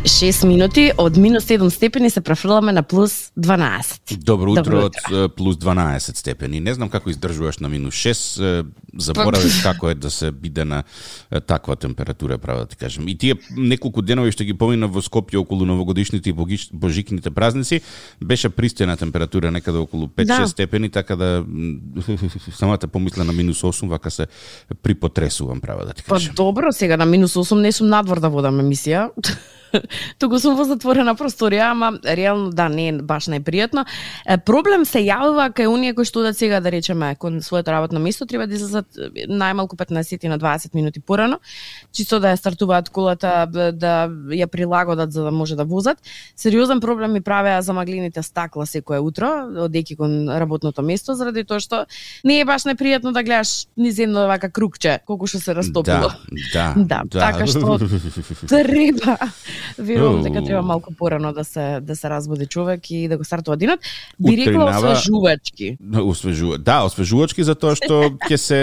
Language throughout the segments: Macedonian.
6 минути од минус 7 степени се префрламе на плюс 12. Добро утро, Добро од е, плюс 12 степени. Не знам како издржуваш на минус 6, е, заборавиш како е да се биде на таква температура, право да ти кажем. И тие неколку денови што ги помина во Скопје околу новогодишните и божикните празници, беше пристојна температура некаде околу 5-6 Да. степени, така да самата помисла на минус 8, вака се припотресувам, право да ти Па кажем. добро, сега на минус 8 не сум надвор да водам емисија. Туку сум во затворена просторија, ама реално да, не е баш најпријатно. Проблем се јавува кај оние кои што одат сега да речеме кон своето работно место, треба да излезат најмалку 15 на 20 минути порано, чисто да ја стартуваат колата, да ја прилагодат за да може да возат. Сериозен проблем ми правеа замаглините стакла секое утро, одејќи кон работното место, заради тоа што не е баш непријатно да гледаш низ едно вака кругче, колку што се растопило. Да, Да, да, така што треба. Верувам дека треба малку порано да се да се разбуди човек и да го стартува денот. Би рекла освежувачки. Освежува. Да, освежувачки затоа што ќе се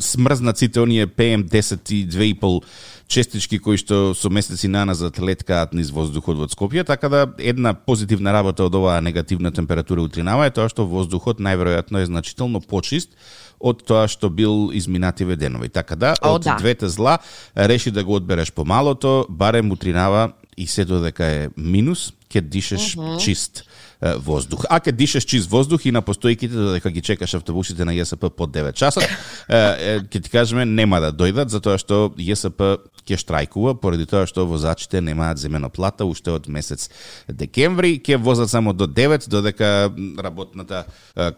смрзнат сите оние PM10 и 2,5 честички кои што со месеци наназад леткаат низ воздухот во Скопје, така да една позитивна работа од оваа негативна температура утринава е тоа што воздухот најверојатно е значително почист од тоа што бил изминативе денови. Така да, О, од да. двете зла, реши да го одбереш помалото, барем утринава и се додека е минус, ќе дишеш чист е, воздух. А ќе дишеш чист воздух и на постојките додека ги чекаш автобусите на ЈСП под 9 часот, ќе ти кажеме нема да дојдат затоа што ЈСП ќе штрајкува поради тоа што возачите немаат земено плата уште од месец декември, ќе возат само до 9 додека работната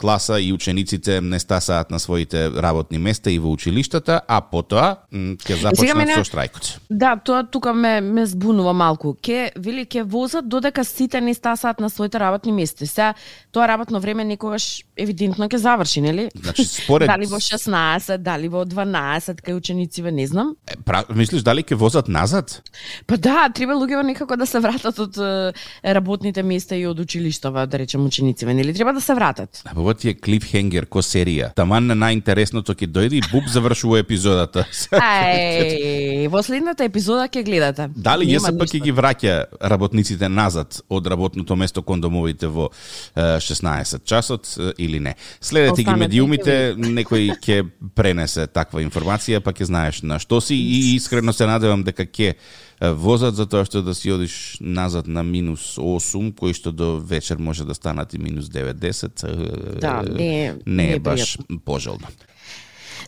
класа и учениците не стасаат на своите работни места и во училиштата, а потоа ќе започнат мене- со штрајкот. Да, тоа тука ме ме збунува малку. Ке вели ке возат додека сите не стасаат на своите работни места. Се тоа работно време некогаш евидентно ќе заврши, нели? Значи, според- дали во 16, дали во 12 кај ученициве, не знам. Е, Пра, мислиш дали ќе возат назад? Па да, треба луѓето некако да се вратат од работните места и од училиштава, да речем ученициве, нели треба да се вратат. А ова ти е клифхенгер ко серија. Таман на најинтересното ќе дојде и буп завршува епизодата. Ај, во следната епизода ќе гледате. Дали Нема ЈСП ништо. ќе ги враќа работниците назад од работното место кон домовите во е, 16 часот или не? Следете ги медиумите, некој ќе пренесе таква информација, па ќе знаеш на што си и искрено се надевам дека ќе возат за тоа што да си одиш назад на минус 8, кои што до вечер може да станат и минус 9-10. е, Да, не не е баш пожелно.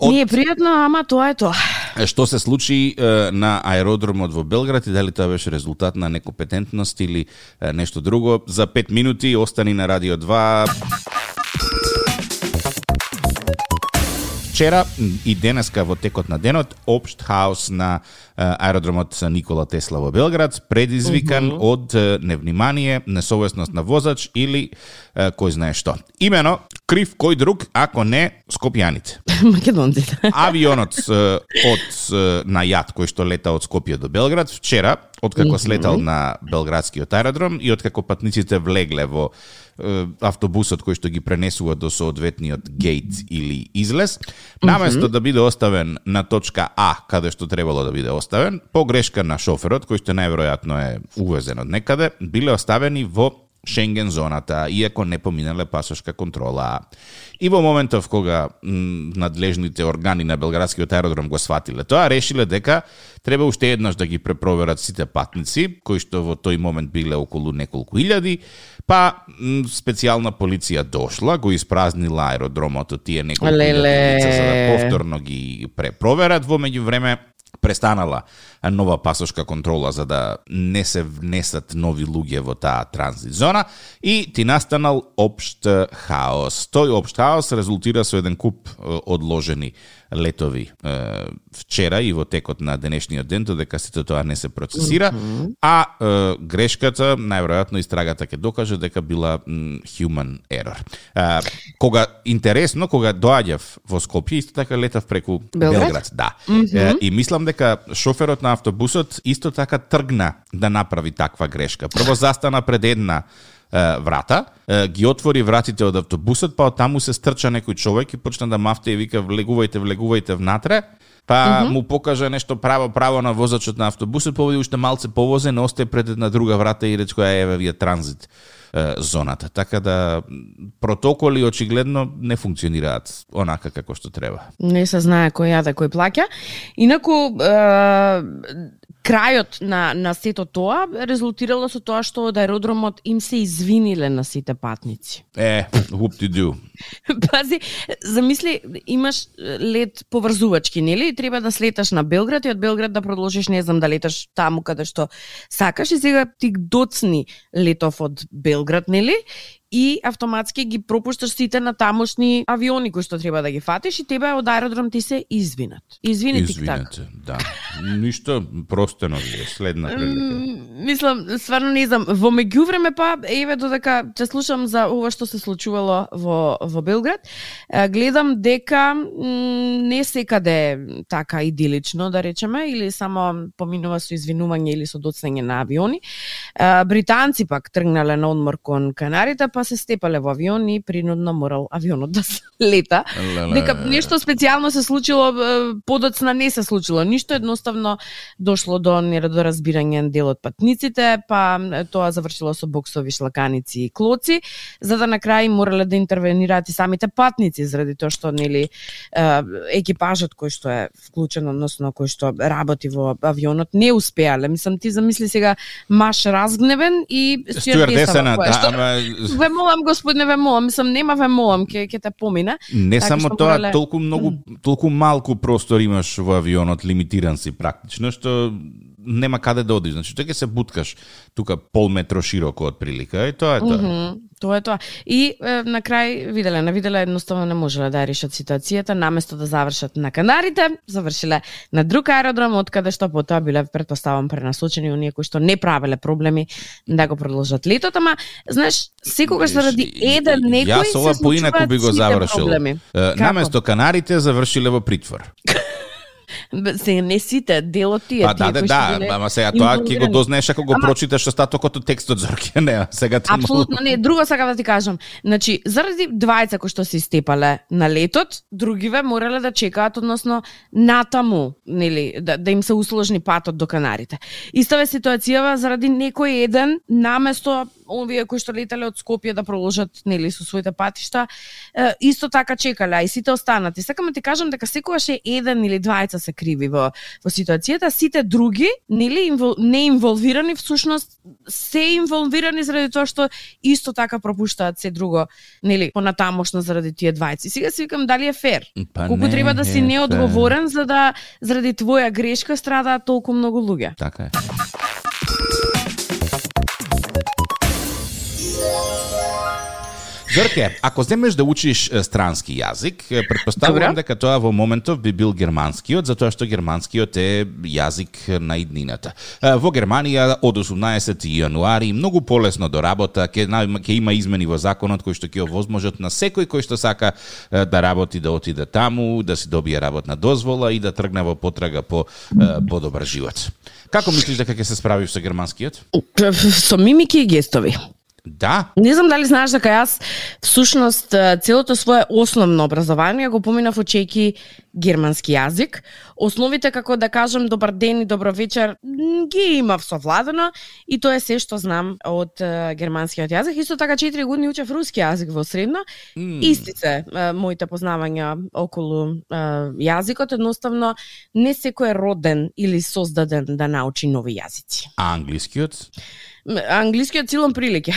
Од- Не е пријатно, ама тоа е тоа. Што се случи е, на аеродромот во Белград и дали тоа беше резултат на некомпетентност или е, нешто друго? За 5 минути остани на Радио 2. Вчера и денеска во текот на денот општ хаос на аеродромот Никола Тесла во Белград предизвикан од е, невнимание, несовесност на возач или кој знае што. Имено крив кој друг ако не скопјаните Македонците. авионот од на јат кој што лета од Скопје до Белград вчера, откако слетал на белградскиот аеродром и откако патниците влегле во автобусот кој што ги пренесува до соодветниот гейт или излез, наместо да биде оставен на точка А, каде што требало да биде оставен, по грешка на шоферот, кој што најверојатно е увезен од некаде, биле оставени во Шенген зоната, иако не поминале пасошка контрола. И во моментов кога надлежните органи на Белградскиот аеродром го сватиле тоа, решиле дека треба уште еднаш да ги препроверат сите патници, кои што во тој момент биле околу неколку илјади, па специјална полиција дошла, го испразнила аеродромот од тие неколку илјади за да повторно ги препроверат, во меѓувреме престанала нова пасошка контрола за да не се внесат нови луѓе во таа транзит зона и ти настанал општ хаос. Тој општ хаос резултира со еден куп одложени летови е, вчера и во текот на денешниот ден, додека сите тоа не се процесира, а е, грешката, најверојатно истрагата ќе докаже дека била м, human error. Е, кога интересно, кога доаѓав во Скопје, исто така летав преку Белград? Белград, да. Е, и мислам дека шоферот на автобусот исто така тргна да направи таква грешка. Прво застана пред една врата, е, ги отвори вратите од автобусот, па од таму се стрча некој човек и почна да мафте и вика влегувајте, влегувајте внатре, па mm -hmm. му покажа нешто право право на возачот на автобусот, поведи уште малце повозен, остае пред една друга врата и рече која еве вие транзит зоната. Така да протоколи очигледно не функционираат онака како што треба. Не се знае кој јаде, кој плаќа. Инаку е, крајот на, на сето тоа резултирало со тоа што од аеродромот им се извиниле на сите патници. Е, whoop ти do. Пази, замисли, имаш лет поврзувачки, нели? И треба да слеташ на Белград и од Белград да продолжиш, не знам, да леташ таму каде што сакаш и сега ти доцни летов од Белград, нели? И автоматски ги пропушташ сите на тамошни авиони кои што треба да ги фатиш и тебе од аеродром ти се извинат. Извини ти так. да. Ништо простено ви следна прилика. Мислам, стварно не знам, во меѓувреме па еве додека ќе слушам за ова што се случувало во во Белград, гледам дека не секаде така идилично да речеме или само поминува со извинување или со доцнење на авиони. Британци пак тргнале на одмор кон Канарите, па па се степале во авион и принудно морал авионот да се лета. Леле. Дека нешто специјално се случило, подоцна не се случило. Ништо едноставно дошло до нерадоразбирање дел од патниците, па тоа завршило со боксови шлаканици и клоци, за да на крај морале да интервенираат и самите патници заради тоа што нели екипажот кој што е вклучен, односно кој што работи во авионот не успеале. Мислам ти замисли сега маш разгневен и стюардесана, да, молам, господине, ве молам, мислам, нема ве молам, ќе ќе те помина. Не така само тоа, морале... толку многу, толку малку простор имаш во авионот, лимитиран си практично, што нема каде да одиш. Значи, тој ќе се буткаш тука пол метро широко од прилика и тоа е тоа. Mm -hmm. Тоа е тоа. И е, на крај виделе, на виделе едноставно не можеле да решат ситуацијата, наместо да завршат на Канарите, завршиле на друг аеродром од каде што потоа биле предпоставам пренасочени оние кои што не правеле проблеми да го продолжат летот, ама знаеш, секогаш заради еден некој Јас ова поинаку би го завршил. Наместо Канарите завршиле во притвор. се не сите, делот тие. Па да, да, да, ама сега тоа ќе го дознаеш ако го ама... прочиташ остатокот од текстот Зорке, не, сега ти Апсолутно не, друго сакам да ти кажам. Значи, заради двајца кои што се истепале на летот, другиве морале да чекаат, односно натаму, нели, да, да им се усложни патот до Канарите. Истава ситуацијава заради некој еден наместо овие кои што летале од Скопје да продолжат нели со своите патишта, исто така чекале, а и сите останати. Сакам да ти кажам дека секогаш е еден или двајца се криви во во ситуацијата, сите други нели инвол, не инволвирани всушност се инволвирани заради тоа што исто така пропуштаат се друго, нели понатамошно заради тие двајци. Сега си викам дали е фер. Па Колку не, треба да си неодговорен за да заради твоја грешка страдаат толку многу луѓе. Така е. Зорке, ако земеш да учиш странски јазик, предпоставувам дека тоа во моментов би бил германскиот, затоа што германскиот е јазик на иднината. Во Германија од 18 јануари многу полесно до работа ќе ќе има измени во законот кои што ќе овозможат на секој кој што сака да работи да отиде таму, да си добие работна дозвола и да тргне во потрага по подобар живот. Како мислиш дека ќе се справиш со германскиот? Со мимики и гестови. Да. Не знам дали знаеш дека јас всушност целото свое основно образование го поминав учејки германски јазик. Основите како да кажам добар ден и добро вечер ги имав совладано и тоа е се што знам од германскиот јазик. Исто така 4 години учев руски јазик во средно. Mm. Истице моите познавања околу јазикот едноставно не секој е роден или создаден да научи нови јазици. А англискиот? Англискиот силом прилике.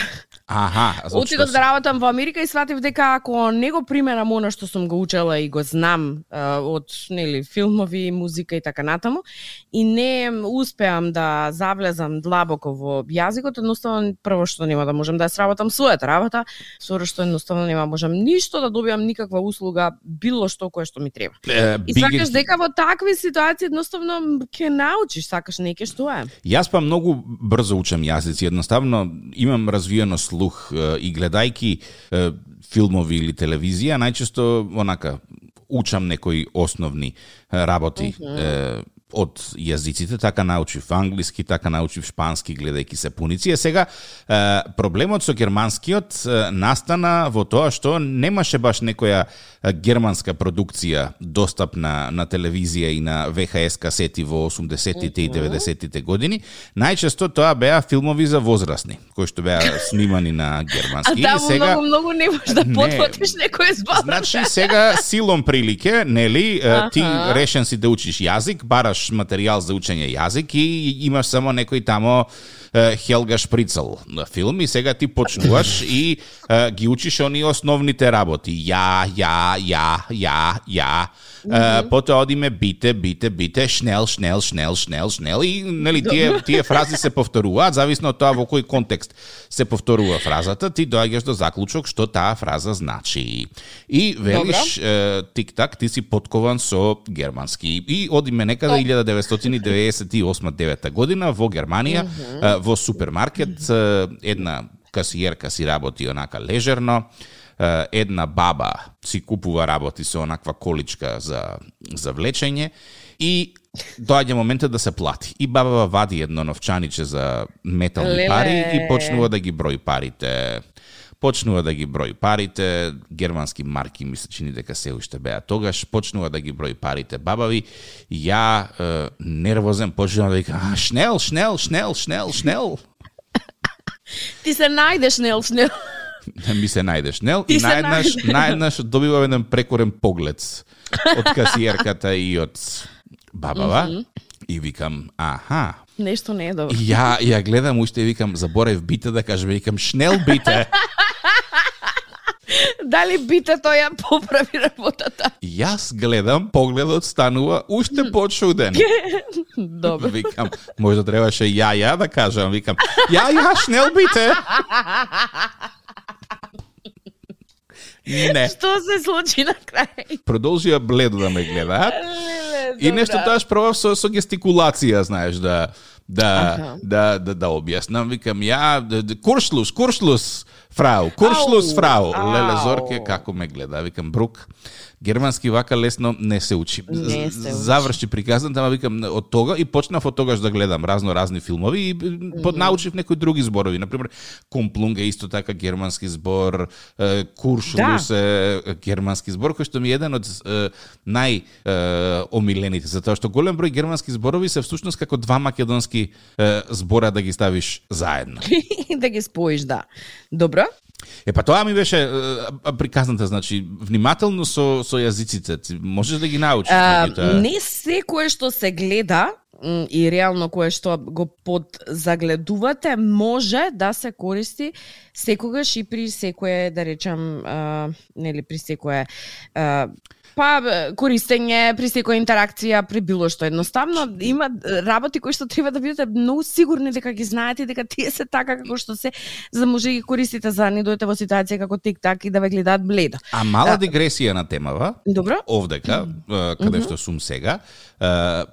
Аха, значи Отидов да работам во Америка и сватив дека ако не го применам она што сум го учела и го знам од нели филмови, музика и така натаму и не успеам да завлезам длабоко во јазикот, едноставно прво што нема да можам да ја сработам својата работа, второ што едноставно нема можам ништо да добиам никаква услуга, било што кое што ми треба. Uh, и сакаш дека во такви ситуации едноставно ќе научиш, сакаш неке што е. Јас па многу брзо учам јазици, едноставно имам развиено слух и гледајки филмови или телевизија, најчесто онака учам некои основни работи е, од јазиците, така научив англиски, така научив шпански, гледајќи се пуници. Е сега, е, проблемот со германскиот е, настана во тоа што немаше баш некоја германска продукција достапна на телевизија и на ВХС касети во 80-тите и 90-тите години. Најчесто тоа беа филмови за возрастни, кои што беа снимани на А германски. И таму сега... многу, многу не можеш да Не. подфатиш некој збор. Значи сега силом прилике, нели, ти решен си да учиш јазик, бараш материјал за учење јазик и имаш само некој тамо Хелга Шприцел на филм и сега ти почнуваш и ги учиш оние основните работи. Ја, ја, ја, ја, ја. Е, потоа одиме бите, бите, бите, шнел, шнел, шнел, шнел, шнел и нели тие тие фрази се повторуваат зависно од тоа во кој контекст се повторува фразата, ти доаѓаш до заклучок што таа фраза значи. И велиш тик-так, ти си подкован со германски. И одиме некаде 1998-9 година во Германија, во супермаркет, една касиерка си работи онака лежерно, една баба си купува работи со онаква количка за, за влечење и доаѓа моментот да се плати. И баба вади едно новчаниче за метални Леле. пари и почнува да ги брои парите. Почнува да ги брои парите, германски марки ми се чини дека се уште беа тогаш, почнува да ги брои парите бабави, ја е, нервозен почнува да вика, «А, шнел, шнел, шнел, шнел, шнел. Ти се најдеш, Нел, шнел. ми се најдеш, нел? Ти И наеднаш, наеднаш добивам еден прекорен поглед од касиерката и од бабава. И викам, аха. Нешто не е добро. Ја, ја гледам уште и викам, заборев бите да кажем, викам, шнел бите. Дали бите тој ја поправи работата? Јас гледам, погледот станува уште почуден. Добро. Викам, можда требаше ја, ја да кажам, викам, ја, ја, шнел бите. Не. Што се случи на крај? Продолжија бледо да ме гледаат. Леле, И нешто тоа пробав со, со гестикулација, знаеш, да да Аха. да да да објаснам, викам ја куршлус, куршлус, фрау, куршлус, Ау, фрау. ау. Леле Зорке како ме гледа, викам брук. Германски вака лесно не се учи. Не се учи. Заврши приказната, ама викам од тога и почнав од тогаш да гледам разно разни филмови и поднаучив некои други зборови, на пример Комплунг е исто така германски збор, е, Куршлус е германски збор кој што ми е еден од е, нај е, омилените, затоа што голем број германски зборови се всушност како два македонски е, збора да ги ставиш заедно. да ги споиш, да. Добро? Е па тоа ми беше а, приказната, значи внимателно со со јазиците, ти можеш да ги научиш. А, меѓутоа- не секое што се гледа и реално кое што го подзагледувате може да се користи секогаш и при секое да речам а, нели при секое а, па користење при секоја интеракција при било што едноставно има работи кои што треба да бидете многу сигурни дека ги знаете и дека тие се така како што се за да може ги користите за да не дојдете во ситуација како тик-так и да ве гледаат бледо. А мала дигресија на темава, Добро? овдека, каде што сум сега,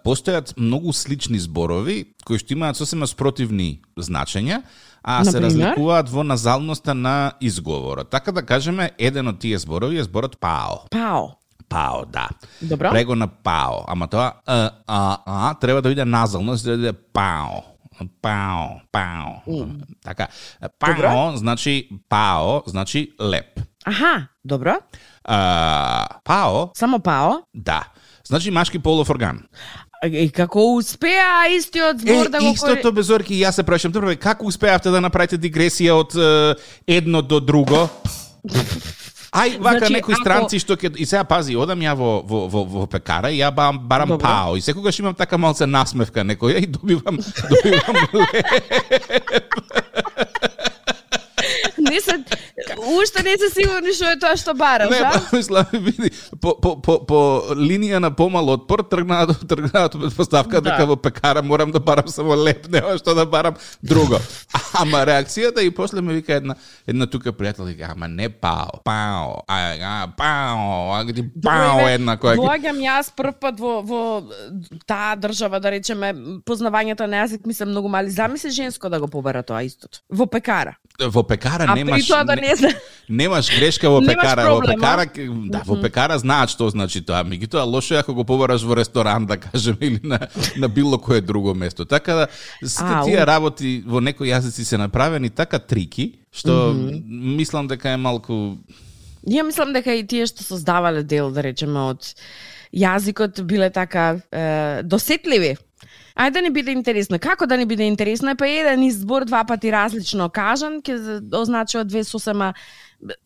постојат многу слични зборови кои што имаат сосема спротивни значења, а се Например? разликуваат во назалноста на изговорот. Така да кажеме, еден од тие зборови е зборот пао. Пао. Пао, да. Добро. Прего на пао. Ама тоа а, а, а, треба да биде назално, за да биде пао. Пао, пао. Така, пао Добро. значи пао, значи леп. Аха, добро. А, пао, Само пао. да. Значи машки полов орган. И како успеа истиот збор Е, да го истото безорки, јас се прашам, добро, како успеавте да направите дигресија од е, едно до друго? Ај, вака Значи, некои ако- странци што ќе и сега пази, одам ја во во во, во пекара и ја барам, барам Добро. пао и секогаш имам така малце насмевка некоја и добивам добивам не се уште не се сигурни што е тоа што бараш, Не, а? па, мислам, види, по, по, по, по линија на помал отпор тргнаат тргнаат од поставка Да. дека во пекара морам да барам само леп, нема што да барам друго. Ама реакцијата и после ме вика една една тука пријател вика, ама не пао, пао, а, а пао, а ги пао Добре, една која ги Доаѓам јас прв пат во, во таа држава, да речеме, познавањето на јазик ми се многу мали. Замисли женско да го побара тоа истото. Во пекара. Во пекара А немаш тоа да не знам. немаш грешка во пекара, во пекара да, во пекара знаат што значи тоа. Меѓутоа лошо е ако го побараш во ресторан да кажем или на на било кое друго место. Така да сите тие работи во некои јазици се направени така трики што мислам дека е малку Ја мислам дека и тие што создавале дел, да речеме, од јазикот биле така е, досетливи. Ајде да ни биде интересно. Како да ни биде интересно? Па еден избор два пати различно кажан ќе означува две сосема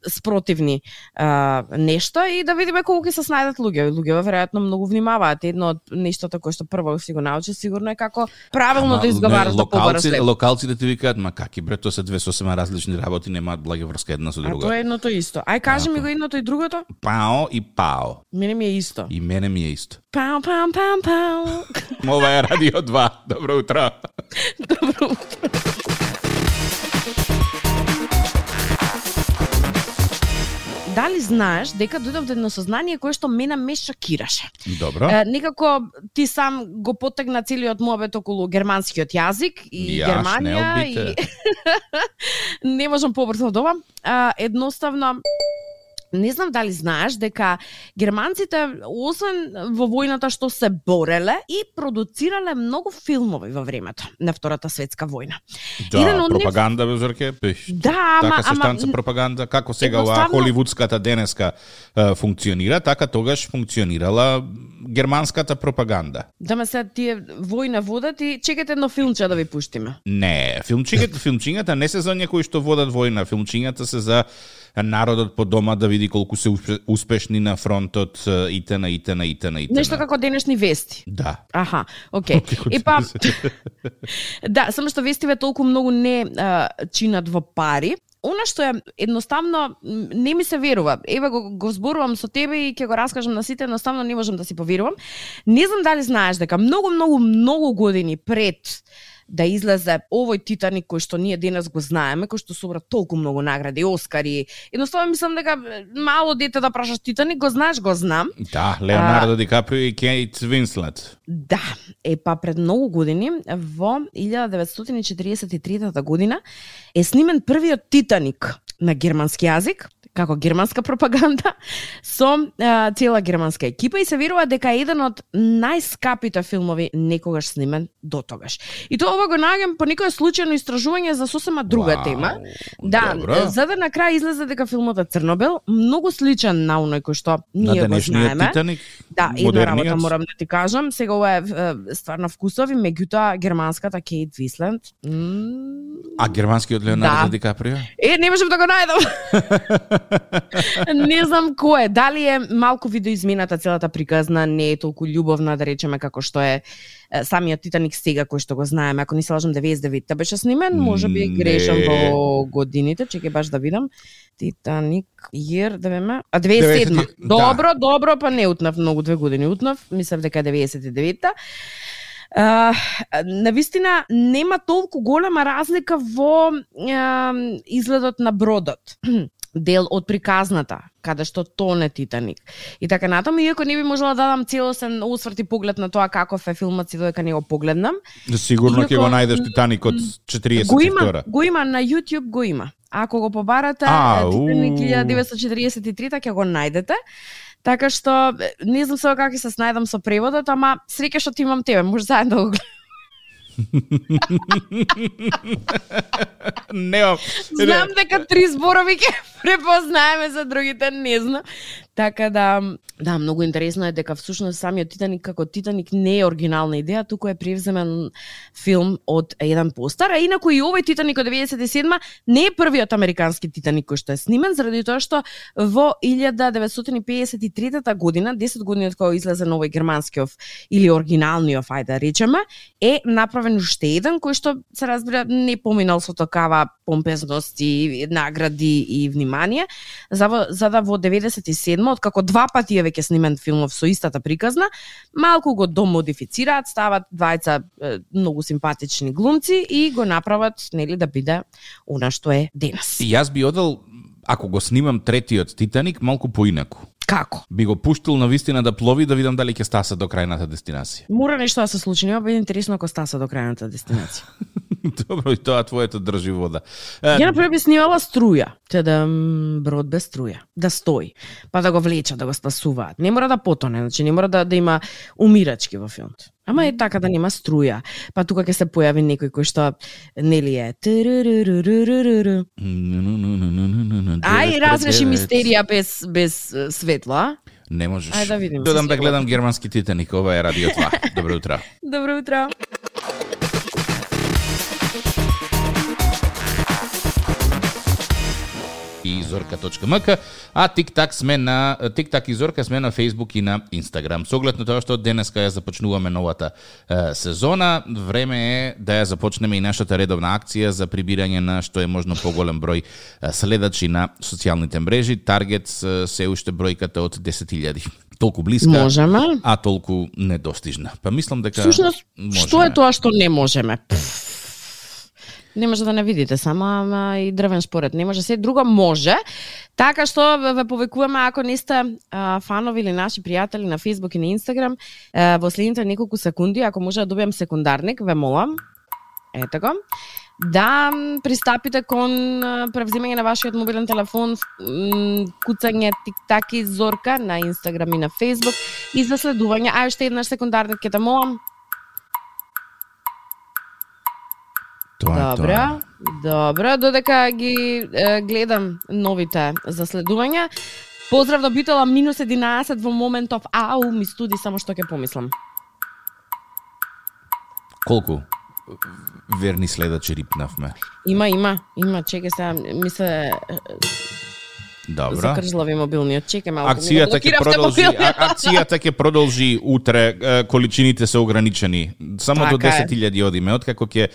спротивни а, нешта и да видиме колку ќе се снајдат луѓе. Луѓето веројатно многу внимаваат. Едно од нештата кои што прво си го научи сигурно е како правилно Ама, да изговараш да побараш локалци, локалците ти викаат, ма каки бре, тоа се две сосема различни работи, немаат благи врска една со А друга. тоа е едното исто. Ај кажи ми Ако. го едното и другото. Пао и пао. Мене ми е исто. И мене ми е исто. Пау, пау, пау, пау. Ова е Радио 2. Добро утро. Добро утро. Дали знаеш дека дојдов до едно сознание кое што мене ме шокираше. Добро. Е, некако ти сам го потегна целиот муабет околу германскиот јазик и Јаш, Германија не и не можам побрзо од ова. А, едноставно Не знам дали знаеш дека германците освен во војната што се бореле и продуцирале многу филмови во времето на Втората светска војна. еден Да, од нив- пропаганда без зорке, пиш. Да, ама така се ама штанца пропаганда, како сега оваа Едноставно- холивудската денеска е, функционира, така тогаш функционирала германската пропаганда. да ме се тие војна водат и чекате едно филмче да ви пуштиме. Не, филмчињата, филмчињата не се за оние кои што водат војна, филмчињата се за народот по дома да види колку се успе- успешни на фронтот е, итн итн итн итн. Нешто како денешни вести. Да. Аха, окей. Како И па, ти да, само што вестиве толку многу не а, чинат во пари. Она што е едноставно не ми се верува. Еве го, го зборувам со тебе и ќе го раскажам на сите, едноставно не можам да си поверувам. Не знам дали знаеш дека многу многу многу години пред да излезе овој Титаник кој што ние денес го знаеме, кој што собра толку многу награди, Оскари. Едноставно мислам дека мало дете да прашаш Титаник, го знаеш, го знам. Да, Леонардо Ди Каприо и Кейт Винслет. Да, е па пред многу години, во 1943 година, е снимен првиот Титаник на германски јазик, како германска пропаганда, со а, цела германска екипа и се верува дека е еден од најскапите филмови некогаш снимен до тогаш. И тоа ова го наоѓам по некое случајно истражување за сосема друга Вау, тема. Да, добро. за да на крај излезе дека филмот е Црнобел, многу сличен на оној кој што ние го знаеме. Титаник, Да, една работа морам да ти кажам. Сега ова е, е стварно вкусови, меѓутоа германската Кейт Висленд. м, А германскиот Леонардо Да. Ди Каприо? Е, не можам да го најдам. не знам кој е. Дали е малку видоизмената целата приказна, не е толку љубовна, да речеме, како што е самиот Титаник сега кој што го знаеме. Ако не се лажам 99-та беше снимен, може би грешам во годините, чекај баш да видам. Титаник јер да веме, а 97. 90, да. Добро, добро, па не утнав многу две години утнав, мислев дека е 99-та. Uh, на вистина нема толку голема разлика во uh, изгледот на бродот дел од приказната, каде што тоне Титаник. И така натаму, иако не би можела да дадам целосен осврт и поглед на тоа каков е филмот си додека не го погледнам, Сигурно ќе го најдеш Титаникот 42. го има, го има на YouTube, го има. Ако го побарате, Титаник уу. 1943 ќе го најдете. Така што не знам сега како ќе се снајдам со преводот, ама среќа што ти имам тебе, може заедно да го. Немам. Знам дека три зборови ќе препознаеме за другите, не знам. Така да, да, многу интересно е дека всушност самиот Титаник како Титаник не е оригинална идеја, туку е превземен филм од еден постар, а инаку и овој Титаник од 97 не е првиот американски Титаник кој што е снимен, заради тоа што во 1953 година, 10 години од кога излезе овој германскиот или оригиналниот, ајде да речеме, е направен уште еден кој што се разбира не поминал со тоа такава помпезност и награди и внимание, за, за да во 97 откако два пати е веќе снимен филмов со истата приказна, малку го домодифицираат, стават двајца е, многу симпатични глумци и го направат нели да биде она што е денес. И јас би одел, ако го снимам третиот Титаник, малку поинаку. Како? Би го пуштил на вистина да плови да видам дали ќе стаса до крајната дестинација. Мора нешто да се случи, нема биде интересно ако стаса до крајната дестинација. Добро, и тоа твоето држи вода. Ја например би снимала струја, те да брод без струја, да стои, па да го влечат, да го спасуваат. Не мора да потоне, значи не мора да, да има умирачки во филмот. Ама е така да нема струја. Па тука ќе се појави некој кој што нели е Ај, разреши мистерија без без светло. Не можеш. Ајде да видим. Додам да гледам германски Титаник, ова е Радио 2. Добро утро. Добро утро. И зорка.мк, а TikTok сме на TikTok и Зорка сме на Facebook и на Instagram. Со оглед на тоа што денеска ја започнуваме новата е, сезона, време е да ја започнеме и нашата редовна акција за прибирање на што е можно поголем број следачи на социјалните мрежи. Таргет се уште бројката од 10.000 толку блиска, Можеме. а толку недостижна. Па мислам дека Сушност, што е тоа што не можеме? Пфф. Не може да не видите, само ама и дрвен според. Не може се друго може. Така што ве повекуваме повикуваме ако не сте а, фанови или наши пријатели на Facebook и на Instagram, а, во следните неколку секунди, ако може да добијам секундарник, ве молам. Ете го така. да пристапите кон а, превземање на вашиот мобилен телефон, куцање тик-так и зорка на Инстаграм и на Фейсбук и за следување. Ај уште еднаш секундарник ќе те молам. Тоа е Добро, тоа. добро, додека ги е, гледам новите за следување. Поздрав до битола минус 11 во моментов. Ау, ми студи само што ќе помислам. Колку верни следачи рипнавме? Има, има, има, чекај сега, ми се Добро. закржлави мобилниот. Чекај малку. Акцијата ќе продолжи, акцијата ќе продолжи утре, количините се ограничени. Само до Така е. 10.000 одиме. Откако ќе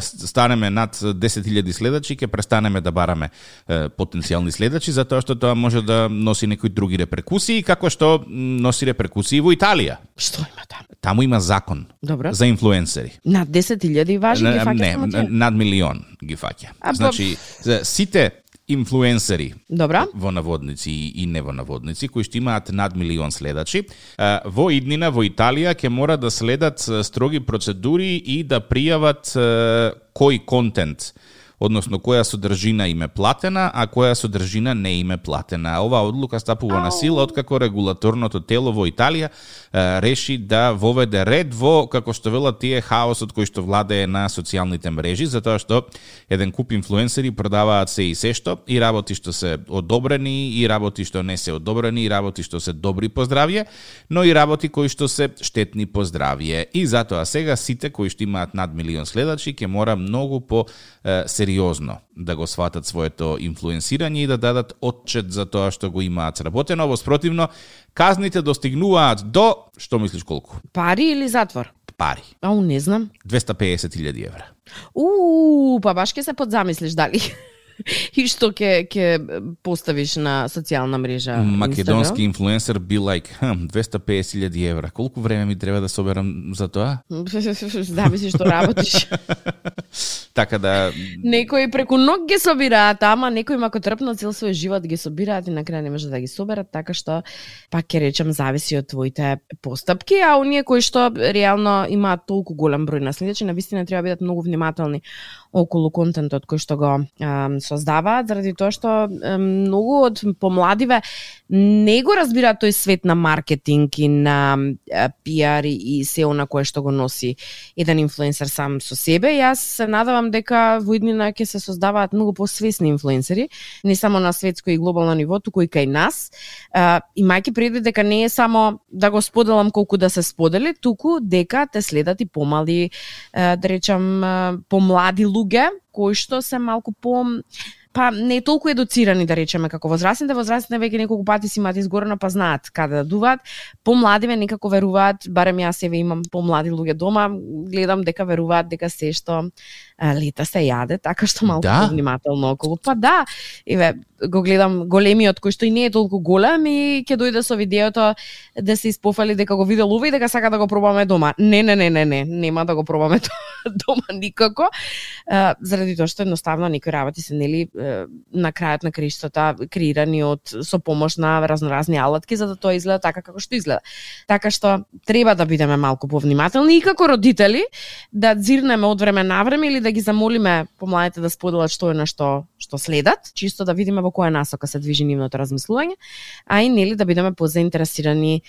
станеме над 10.000 следачи, ќе престанеме да бараме потенцијални следачи, затоа што тоа може да носи некои други реперкусии, како што носи реперкусии во Италија. Што има таму? Таму има закон Добро. за инфлуенсери. Над 10.000 важи ги фаќа не, над милион ги фаќа. Значи, за сите инфлуенсери. Добро. во наводници и не во наводници, кои што имаат над милион следачи, во иднина во Италија ќе мора да следат строги процедури и да пријават кој контент односно која содржина им е платена, а која содржина не им е платена. Оваа одлука стапува на сила откако регулаторното тело во Италија е, реши да воведе ред во, како што велат тие, хаосот кој што владее на социјалните мрежи, затоа што еден куп инфлуенсери продаваат се и се што, и работи што се одобрени, и работи што не се одобрени, и работи што се добри по здравје, но и работи кои што се штетни по здравје. И затоа сега сите кои што имаат над милион следачи ќе мора многу по е, сериозно да го сватат своето инфлуенсирање и да дадат отчет за тоа што го имаат сработено, во спротивно казните достигнуваат до, што мислиш колку? Пари или затвор? Пари. Ау, не знам. 250.000 евра. У, па баш ќе се подзамислиш дали. И што ќе ќе поставиш на социјална мрежа? Македонски Instagram? инфлуенсер би лайк, like, 250.000 евра. Колку време ми треба да соберам за тоа? Зависи што работиш. Така да Некои преку ног ги собираат, ама некои ако трпнат цел свој живот ги собираат и на крај не може да ги соберат, така што пак ќе речем зависи од твоите постапки, а оние кои што реално имаат толку голем број наследници, навистина треба да бидат многу внимателни околу контентот кој што го ам, создаваат, заради тоа што ам, многу од помладиве не го разбираат тој свет на маркетинг и на пиар и сео се она кое што го носи еден инфлуенсер сам со себе. Јас се надавам дека во иднина ќе се создаваат многу посвесни инфлуенсери, не само на светско и глобално ниво, туку и кај нас. А, имајќи предвид дека не е само да го споделам колку да се сподели, туку дека те следат и помали, а, да речам, помлади луѓе кои што се малку по па не толку едуцирани да речеме како возрастните, возрастните веќе неколку пати си имаат изгорено па знаат каде да дуваат. Помладиве некако веруваат, барем јас еве имам помлади луѓе дома, гледам дека веруваат дека се што лета се јаде, така што малку Да? внимателно околу. Па да, еве го гледам големиот кој што и не е толку голем и ќе дојде со видеото да се испофали дека го видел ова и дека сака да го пробаме дома. Не, не, не, не, не, нема да го пробаме дома никако, заради тоа што едноставно некои работи се нели на крајот на криштата креирани од со помош на разноразни алатки за да тоа изгледа така како што изгледа. Така што треба да бидеме малку повнимателни и како родители да дзирнеме од време на време или да ги замолиме помладите да споделат што е на што што следат, чисто да видиме во која насока се движи нивното размислување, а и нели да бидеме позаинтересирани е,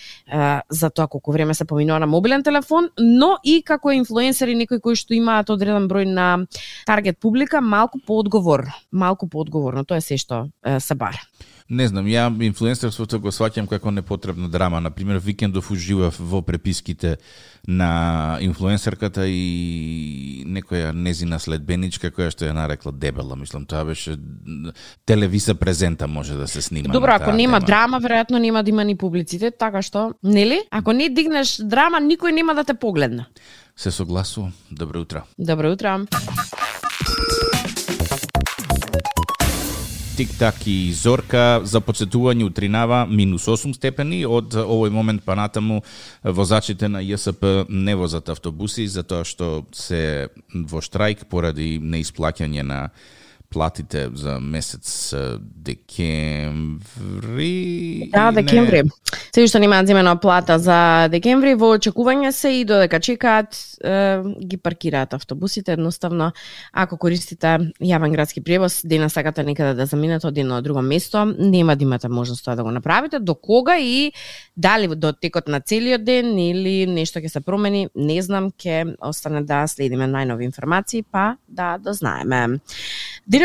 за тоа колку време се поминува на мобилен телефон, но и како инфлуенсери некои кои што имаат одреден број на таргет публика, малку поодговор, малку поодговорно, тоа е се што е, се бара. Не знам, ја инфлуенсерството го сваќам како непотребна драма. Например, викендов уживав во преписките на инфлуенсерката и некоја незина следбеничка која што ја нарекла дебела, мислам, тоа беше телевиза презента може да се снима. Добро, ако нема тема. драма, веројатно нема да има ни публицитет, така што, нели? Ако не дигнеш драма, никој нема да те погледне. Се согласувам. Добро утро. Добро утро. Тик-так и Зорка за подсетување утринава минус 8 степени. Од овој момент па натаму возачите на ЈСП не возат автобуси затоа што се во штрајк поради неисплаќање на платите за месец декември. Да, декември. Се уште немаат земена плата за декември, во очекување се и додека чекаат е, ги паркираат автобусите едноставно. Ако користите јавен градски превоз, денес сакате некаде да заминете од едно друго место, нема да имате можност тоа да го направите. До кога и дали до текот на целиот ден или нешто ќе се промени, не знам, ќе остане да следиме најнови информации, па да дознаеме.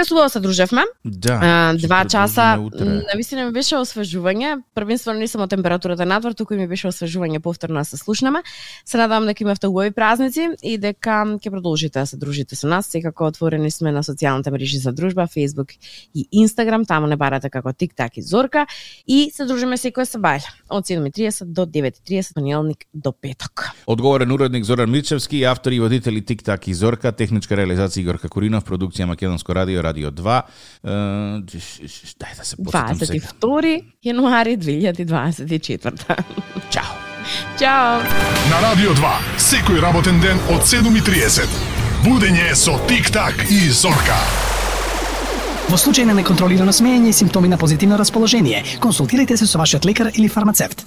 Денес убаво се дружевме. Да. А, два часа. Навистина ми беше освежување. Првенствено не само температурата надвор, туку ми беше освежување повторно да се слушнеме. Се надевам дека имавте убави празници и дека ќе продолжите да се дружите со нас. Секако отворени сме на социјалните мрежи за дружба, Facebook и Instagram, таму не барате како TikTok и Зорка и се дружиме секој сабајле од 7:30 до 9:30 понеделник до петок. Одговорен уредник Зоран Мирчевски, автори и водители TikTok и Зорка, техничка реализација Игор Какуринов, продукција Македонско радио радио, радио 2. Дај да се подсетам 22 јануари 2024. Чао. Чао. На Радио 2, секој работен ден од 7.30. Будење со Тик-так и Зорка. Во случај на неконтролирано смеење и симптоми на позитивно расположение, консултирайте се со вашиот лекар или фармацевт.